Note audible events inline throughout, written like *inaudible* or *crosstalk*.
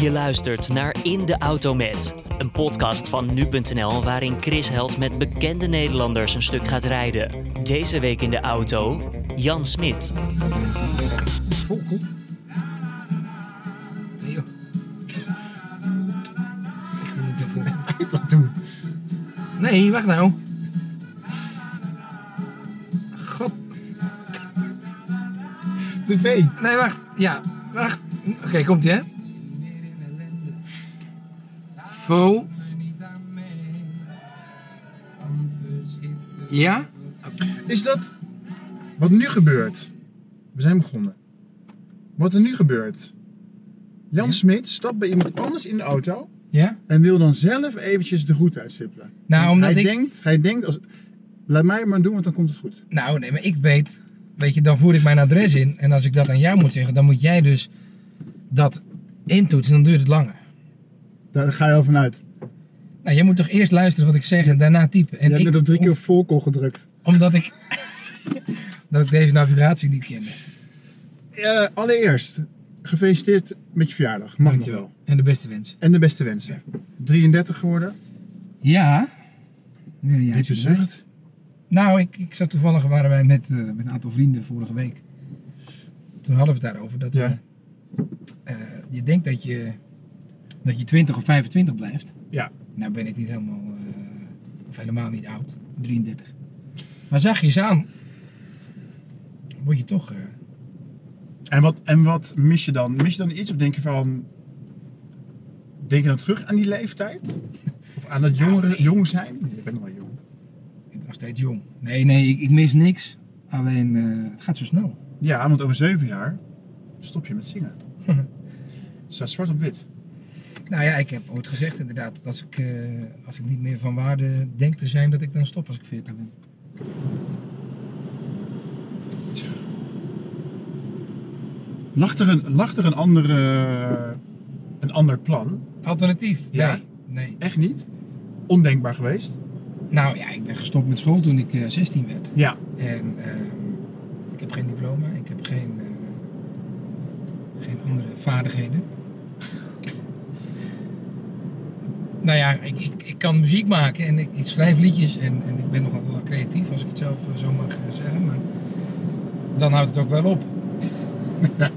Je luistert naar In de Auto Met, een podcast van nu.nl waarin Chris Held met bekende Nederlanders een stuk gaat rijden. Deze week in de auto Jan Smit. Dat doen. Nee, wacht nou. God. De V. Nee, wacht. Ja, wacht. Oké, komt ie hè. Ja? Is dat wat nu gebeurt? We zijn begonnen. Wat er nu gebeurt. Jan Ja? Smit stapt bij iemand anders in de auto Ja? en wil dan zelf eventjes de route uitstippelen. Nou, omdat hij ik- denkt, hij denkt als, laat mij maar doen, want dan komt het goed. Nou, nee, maar ik weet, weet je, dan voer ik mijn adres in. En als ik dat aan jou moet zeggen, dan moet jij dus dat intoetsen, dan duurt het langer. Daar ga je al vanuit. Nou, jij moet toch eerst luisteren wat ik zeg en daarna typen. En je hebt net op drie keer volkel gedrukt. Omdat ik, *laughs* dat ik deze navigatie niet kende. Eh, allereerst, gefeliciteerd met je verjaardag. Mag nog Dankjewel. wel. En de beste wensen. En de beste wensen. 33 geworden. Ja. Weer een Diepe jaartje erbij. zucht. Nou, ik, ik zat toevallig, waren wij met, eh, met een aantal vrienden vorige week. Toen hadden we het daarover. Dat Ja. we, eh, je denkt dat je, dat je 20 of 25 blijft. Ja. Nou ben ik niet helemaal, eh, of helemaal niet oud. 33. Maar zag je eens aan, word je toch... eh, En wat, en wat mis je dan? Mis je dan iets of denk je van... Denk je dan terug aan die leeftijd? Of aan het jongere, nee. jong zijn? Je bent nog wel jong. ik ben nog steeds jong. Nee, nee, ik, ik mis niks. Alleen, eh, het gaat zo snel. Ja, want over zeven jaar stop je met zingen. Het *laughs* staat zwart op wit. Nou ja, ik heb ooit gezegd inderdaad, dat als ik, eh, als ik niet meer van waarde denk te zijn, dat ik dan stop als ik 40 ben. Lag er een, lag er een, andere, een ander plan? Alternatief? Ja? Nee. nee. Echt niet? Ondenkbaar geweest? Nou ja, ik ben gestopt met school toen ik eh, 16 werd. Ja. En eh, ik heb geen diploma, ik heb geen, eh, geen andere vaardigheden. Nou ja, ik, ik, ik kan muziek maken en ik, ik schrijf liedjes en, en ik ben nogal wel creatief, als ik het zelf eh, zo mag eh, zeggen. Maar dan houdt het ook wel op. *laughs*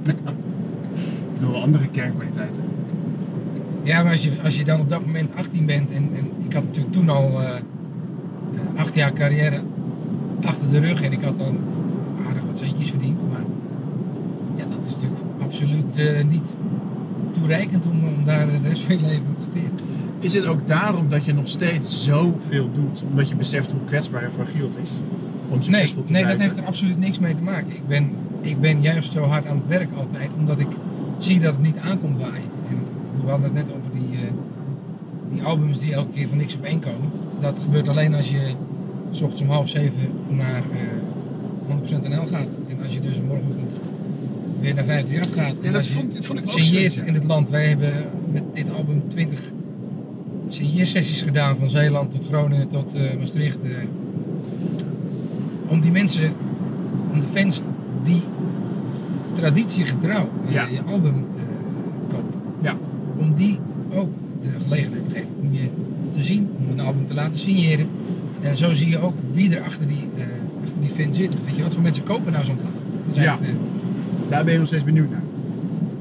Wel andere kernkwaliteiten. Ja, maar als je, als je dan op dat moment 18 bent en, en ik had natuurlijk toen al eh, acht jaar carrière achter de rug en ik had dan aardig wat centjes verdiend, maar ja, dat is natuurlijk absoluut niet toereikend om, om daar de rest van je leven op te teren. Is het ook daarom dat je nog steeds zoveel doet? Omdat je beseft hoe kwetsbaar en fragiel het is? Om Nee, succesvol te nee, dat heeft er absoluut niks mee te maken. Ik ben, ik ben juist zo hard aan het werk altijd, omdat ik zie dat het niet aankomt waaien. En we hadden het net over die, eh, die albums die elke keer van niks op één komen. Dat gebeurt alleen als je s ochtends om half zeven naar eh 100% NL gaat. En als je dus morgenochtend weer naar 538 gaat. Ja, en dat als je vond, vond ik ook ja. in het land. Wij hebben met dit album 20 signeersessies gedaan, van Zeeland tot Groningen tot eh, Maastricht. eh. om die mensen, om de fans die traditiegetrouw Ja. je album eh, kopen, Ja. om die ook de gelegenheid te geven om je te zien, om een album te laten signeren. En zo zie je ook wie er achter die, achter die fan zit. Weet je, wat voor mensen kopen nou zo'n plaat? Ja. Daar ben je nog steeds benieuwd naar.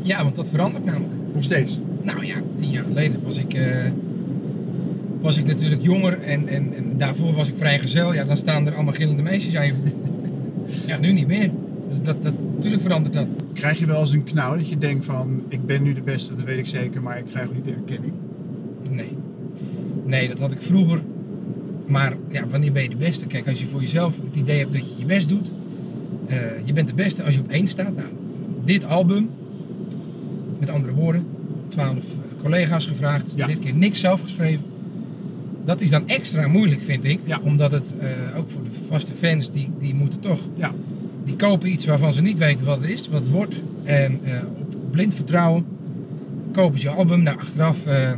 ja, want dat verandert namelijk. Nog steeds. Nou ja, tien jaar geleden was ik, was ik natuurlijk jonger en, en, en daarvoor was ik vrijgezel. Ja, dan staan er allemaal gillende meisjes aan je. *laughs* Ja, nu niet meer. Dus dat, dat, natuurlijk verandert dat. Krijg je wel eens een knauw dat je denkt van... Ik ben nu de beste, dat weet ik zeker, maar ik krijg niet de erkenning. Nee. Nee, dat had ik vroeger. Maar ja, wanneer ben je de beste? Kijk, als je voor jezelf het idee hebt dat je je best doet. eh, je bent de beste als je op één staat. Nou, dit album, met andere woorden, twaalf eh, collega's gevraagd. Ja. Dit keer niks zelf geschreven. Dat is dan extra moeilijk, vind ik. Ja. Omdat het eh, ook voor de vaste fans, die, die moeten toch Ja. die kopen iets waarvan ze niet weten wat het is, wat het wordt. En eh, op blind vertrouwen kopen ze je album. Nou, achteraf eh,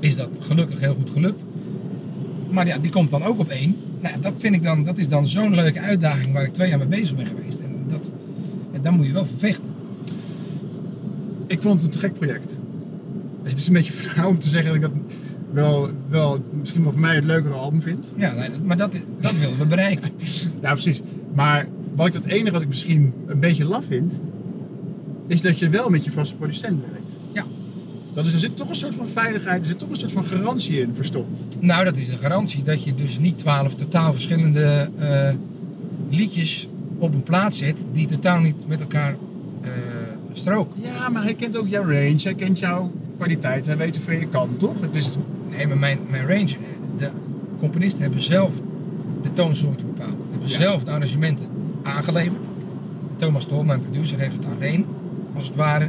is dat gelukkig heel goed gelukt. Maar ja, die komt dan ook op één. Nou, dat vind ik dan, dat is dan zo'n leuke uitdaging waar ik twee jaar mee bezig ben geweest. En dat, en dan moet je wel vervechten. Ik vond het een te gek project. Het is een beetje *laughs* flauw om te zeggen dat ik dat wel, wel misschien wel voor mij het leukere album vind. Ja, maar dat, dat willen we bereiken. *laughs* Ja, precies. Maar wat ik het enige wat ik misschien een beetje laf vind, is dat je wel met je vaste producent werkt. Ja. Dat is, er zit toch een soort van veiligheid, er zit toch een soort van garantie in verstopt. Nou, dat is de garantie dat je dus niet twaalf totaal verschillende eh, liedjes op een plaat zet die totaal niet met elkaar eh, stroken. Ja, maar hij kent ook jouw range, hij kent jouw kwaliteit, hij weet hoeveel je kan, toch? Het is, Nee, maar mijn, mijn range, de componisten hebben zelf de toonsoorten bepaald. Hebben Ja. zelf de arrangementen aangeleverd. Thomas Tol, mijn producer, heeft het alleen, als het ware,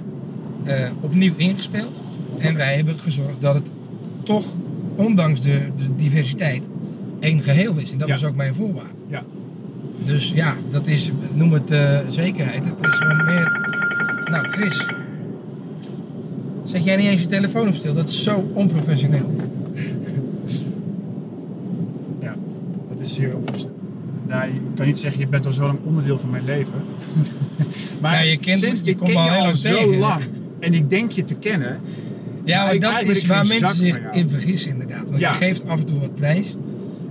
eh, opnieuw ingespeeld. En wij hebben gezorgd dat het toch, ondanks de, de diversiteit, één geheel is. En dat Ja. was ook mijn voorwaarde. ja. Dus ja, dat is, noem het eh, zekerheid. Het is gewoon meer. Nou, Chris. Zet jij niet eens je telefoon op stil? Dat is zo onprofessioneel. Ja, dat is zeer. Nou, je kan niet zeggen, je bent al zo lang onderdeel van mijn leven. *laughs* maar Ja, je kent- sinds je ik ken al je heel al lang zo tegen. lang en ik denk je te kennen. Ja, Maar ik- dat is ik waar mensen zich in vergissen, inderdaad. Want Ja. je geeft af en toe wat prijs.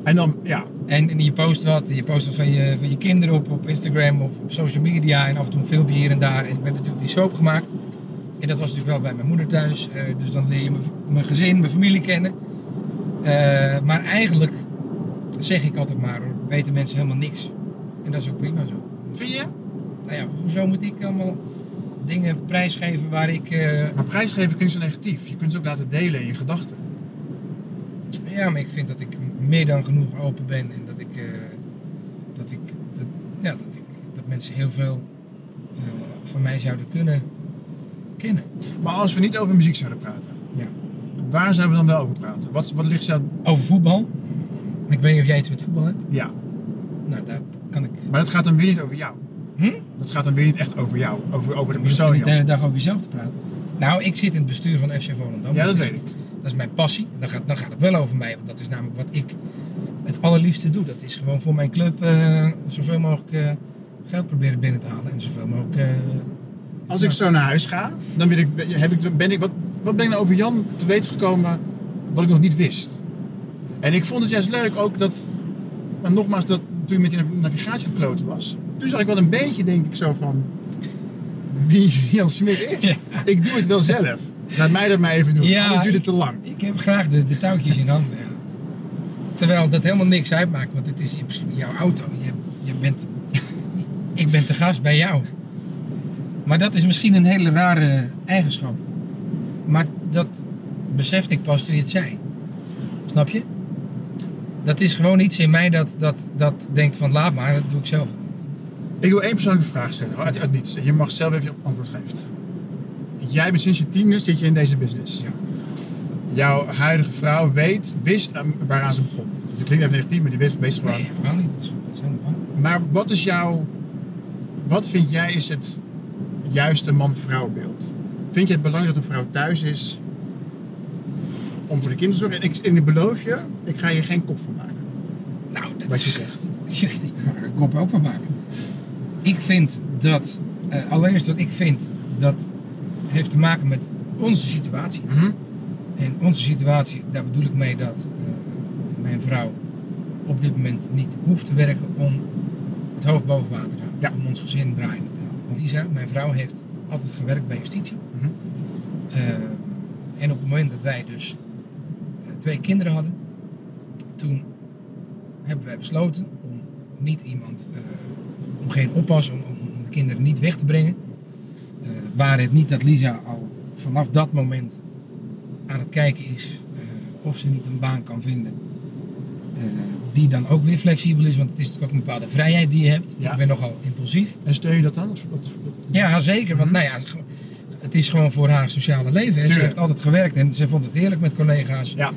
En dan, ja, En, en je post wat. Je post wat van je, van je kinderen op, op Instagram of op social media. En af en toe een filmpje hier en daar. En we hebben natuurlijk die soap gemaakt. En dat was natuurlijk wel bij mijn moeder thuis. Eh, dus dan leer je mijn, mijn gezin, mijn familie kennen. Eh, maar eigenlijk zeg ik altijd maar, weten mensen helemaal niks. En dat is ook prima zo. vind je? Nou ja, hoezo moet ik allemaal dingen prijsgeven waar ik... eh, Maar prijsgeven kun je zo negatief. Je kunt ze ook laten delen in je gedachten. Ja, maar ik vind dat ik meer dan genoeg open ben en dat ik, eh, dat, ik dat, ja, dat, ik dat mensen heel veel eh, van mij zouden kunnen kennen. Maar als we niet over muziek zouden praten, Ja. waar zouden we dan wel over praten? Wat, wat ligt jou... Over voetbal. Ik weet niet of jij iets met voetbal hebt. Ja, Nou, daar kan ik. maar dat gaat dan weer niet over jou. Hm? Dat gaat dan weer niet echt over jou. Over, over de Je hoeft persoon. niet de hele Jan. dag over jezelf te praten. Nou, ik zit in het bestuur van FC Volendam. Ja, dat weet ik. Dat is mijn passie. Dan gaat, dan gaat het wel over mij. Want dat is namelijk wat ik het allerliefste doe. Dat is gewoon voor mijn club eh, zoveel mogelijk eh, geld proberen binnen te halen. En zoveel mogelijk... eh, Als ik zo naar huis ga, dan ben ik, heb ik, ben ik wat, wat ben ik nou over Jan te weten gekomen wat ik nog niet wist. En ik vond het juist leuk ook dat, maar nogmaals, dat toen je met die navigatie aan het kloten was, toen zag ik wel een beetje, denk ik, zo van wie *laughs* Jan Smit is. Ik doe het wel zelf. Laat mij dat maar even doen, Ja, anders duurt het te lang. Ik heb graag de, de touwtjes in handen. Terwijl dat helemaal niks uitmaakt, want het is in principe jouw auto. Je, je bent, ik ben te gast bij jou. Maar dat is misschien een hele rare eigenschap. Maar dat besefte ik pas toen je het zei. Snap je? Dat is gewoon iets in mij dat, dat, dat denkt van laat maar, dat doe ik zelf. Ik wil één persoonlijke vraag stellen, uit, uit niets. Je mag zelf even je antwoord geven. Jij bent sinds je tiende zit je in deze business. Ja. Jouw huidige vrouw weet, wist aan- waaraan ze begon. Dus het klinkt even negatief, maar die wist, wist gewoon. Nee, helemaal niet. Dat is, dat is helemaal Maar wat is jouw, wat vind jij is het juiste man-vrouw beeld? Vind je het belangrijk dat een vrouw thuis is om voor de zorgen? En ik, en ik beloof je, ik ga je geen kop van maken. Nou, dat Wat je zegt. *laughs* Je mag er een kop ook van maken. Ik vind dat, eh, allereerst wat ik vind, dat heeft te maken met onze situatie. Mhm. En onze situatie, daar bedoel ik mee dat eh, mijn vrouw op dit moment niet hoeft te werken om het hoofd boven water te houden. Ja. Om ons gezin draaiende te houden. Lisa, mijn vrouw, heeft altijd gewerkt bij justitie. Mhm. Eh, en op het moment dat wij dus twee kinderen hadden, toen hebben wij besloten om niet iemand, eh, om geen oppas, om, om de kinderen niet weg te brengen. Eh waar het niet dat Lisa al vanaf dat moment aan het kijken is eh, of ze niet een baan kan vinden. die dan ook weer flexibel is, want het is natuurlijk ook een bepaalde vrijheid die je hebt. Ja. Ik ben nogal impulsief. En steun je dat wat- Ja, zeker. Want Mhm. nou ja, het is gewoon- voor haar sociale leven. hè. Ze heeft altijd gewerkt en ze vond het heerlijk met collega's. Ja.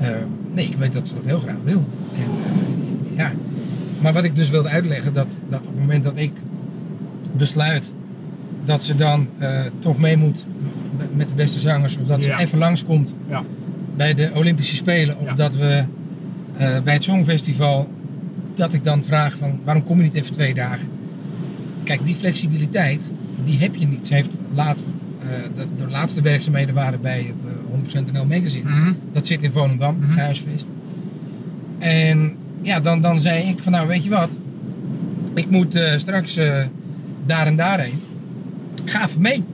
Eh, nee, ik weet dat ze dat heel graag wil. En, eh, ja. Maar wat ik dus wilde uitleggen, dat, dat op het moment dat ik besluit dat ze dan eh, toch mee moet met- de beste zangers, of dat ze Ja. even langskomt Ja. bij de Olympische Spelen, of Ja. dat we bij het Songfestival, dat ik dan vraag van waarom kom je niet even twee dagen? Kijk, die flexibiliteit, die heb je niet. Ze heeft laatst de, de laatste werkzaamheden waren bij het eh, 100% NL Magazine. Mhm. Dat zit in Volendam, huisvest. En ja, dan, dan zei ik van nou weet je wat, ik moet eh, straks eh, daar en daarheen. Ga even mee.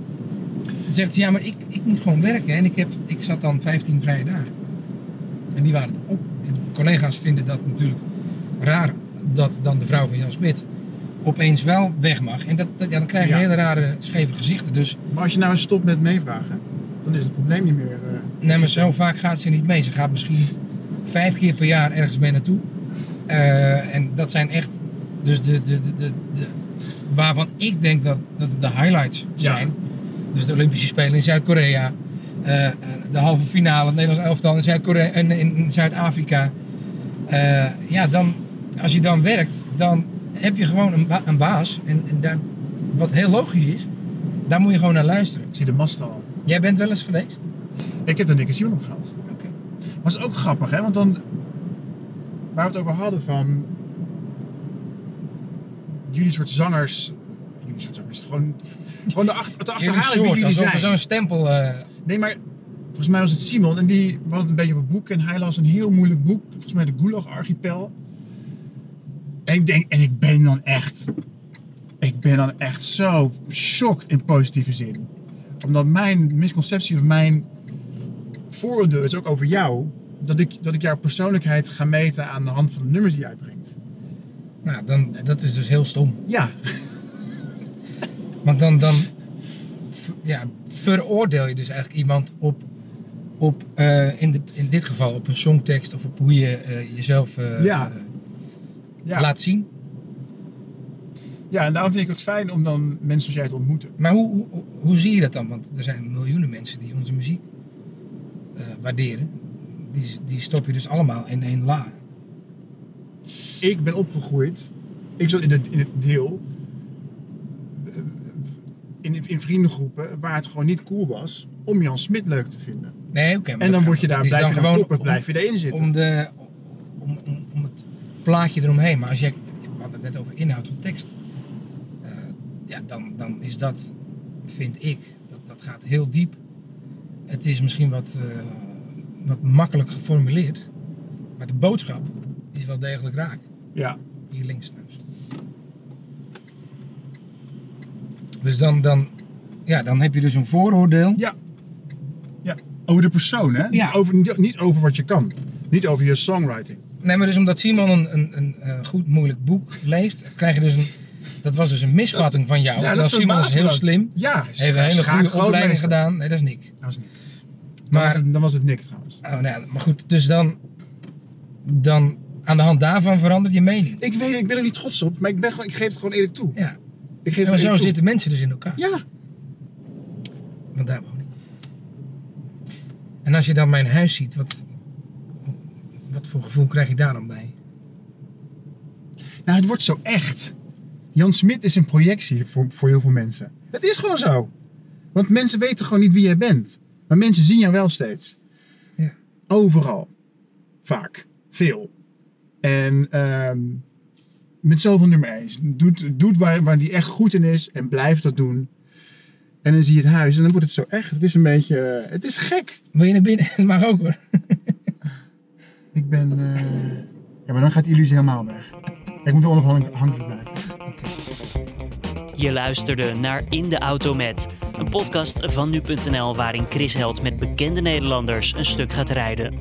Dan zegt hij, ja maar ik, ik moet gewoon werken en ik, heb, ik zat dan 15 vrije dagen. En die waren op. En collega's vinden dat natuurlijk raar dat dan de vrouw van Jan Smit opeens wel weg mag. En dat, dat, ja, dan krijg je Ja. hele rare scheve gezichten. Dus Maar als je nou eens stopt met meevragen, dan is het probleem niet meer. eh, Nee, maar zo vaak gaat ze niet mee. Ze gaat misschien vijf keer per jaar ergens mee naartoe. Eh, en dat zijn echt, dus de, de, de, de, de- waarvan ik denk dat, dat het de highlights Ja. zijn. Dus de Olympische Spelen in Zuid-Korea. eh, de halve finale, Nederlands elftal in, Zuid-Korea, en in, in Zuid-Afrika. Eh, ja, dan, als je dan werkt, dan heb je gewoon een, ba- een baas. En, en daar, wat heel logisch is, daar moet je gewoon naar luisteren. Ik zie de mast al. Jij bent wel eens geweest? Ik heb er Nick Simon op gehad. Oké. Maar het is ook grappig, hè? Want dan, waar we het over hadden van jullie soort zangers, jullie soort zangers, gewoon, gewoon de, achter, het Jullie achterhalen wie soort, jullie zijn. zo'n stempel... eh, Nee, maar volgens mij was het Simon en die hadden het een beetje op een boek en hij las een heel moeilijk boek, volgens mij de Gulag Archipel. En ik denk, en ik ben dan echt, ik ben dan echt zo shocked in positieve zin. Omdat mijn misconceptie of mijn vooroordeel is ook over jou, dat ik, dat ik jouw persoonlijkheid ga meten aan de hand van de nummers die je uitbrengt. nou, dan, dat is dus heel stom. Ja, Want dan, dan ja, veroordeel je dus eigenlijk iemand op, op eh, in, dit- in dit geval, op een songtekst of op hoe je eh, jezelf eh, Ja. Ja. laat zien. ja, en daarom vind ik het fijn om dan mensen zoals jij te ontmoeten. Maar hoe, hoe, hoe- zie je dat dan? Want er zijn miljoenen mensen die onze muziek eh, waarderen. Die, die stop je dus allemaal in één la. ik ben opgegroeid. Ik zat in het, in het deel. eh, In, in vriendengroepen waar het gewoon niet cool was om Jan Smit leuk te vinden. Nee, oké. maar En dan word je daar, blijf je dan gewoon blijf je erin zitten. om, de, om, om, om het plaatje eromheen. Maar als je, we hadden het net over inhoud van tekst. Eh, ja, dan, dan is dat, vind ik, dat, dat gaat heel diep. Het is misschien wat, eh, wat makkelijk geformuleerd. Maar de boodschap is wel degelijk raak. Ja, Hier links trouwens. Dus dan, dan, ja, dan heb je dus een vooroordeel. ja. ja. Over de persoon, hè? Ja. Over, niet over wat je kan. Niet over je songwriting. Nee, maar dus omdat Simon een, een, een, eh, goed moeilijk boek leest, krijg je dus een. Dat was dus een misvatting van jou. Ja, dat is Simon is heel me slim. Ja, Heeft een hele goede opleiding gedaan. Nee, dat is Nick. Dat was Nick. Dan, Maar- was het, dan was het Nick trouwens. Oh, nou ja, maar goed, dus dan, dan aan de hand daarvan verandert je mening. Ik weet, ik ben er niet trots op, maar ik, ben gewoon, ik geef het gewoon eerlijk toe. Ja. Ik geef En het zo toe. zitten mensen dus in elkaar. Ja, Want daar woon ik. En als je dan mijn huis ziet, wat, wat voor gevoel krijg je daar dan bij? nou het wordt zo echt. Jan Smit is een projectie voor, voor heel veel mensen. Het is gewoon zo. Want mensen weten gewoon niet wie jij bent. Maar mensen zien jou wel steeds. Ja. Overal. Vaak. Veel. En ehm, met zoveel nummer 1. Doet, doet waar, waar die echt goed in is en blijft dat doen. En dan zie je het huis en dan wordt het zo echt. Het is een beetje. Het is gek. Wil je naar binnen? *laughs* Mag ook hoor. Ik ben. eh, Ja, maar dan gaat die illusie helemaal weg. Ik moet onafhankelijk blijven. Je luisterde naar In de Auto Met, een podcast van nu.nl waarin Chris Held met bekende Nederlanders een stuk gaat rijden.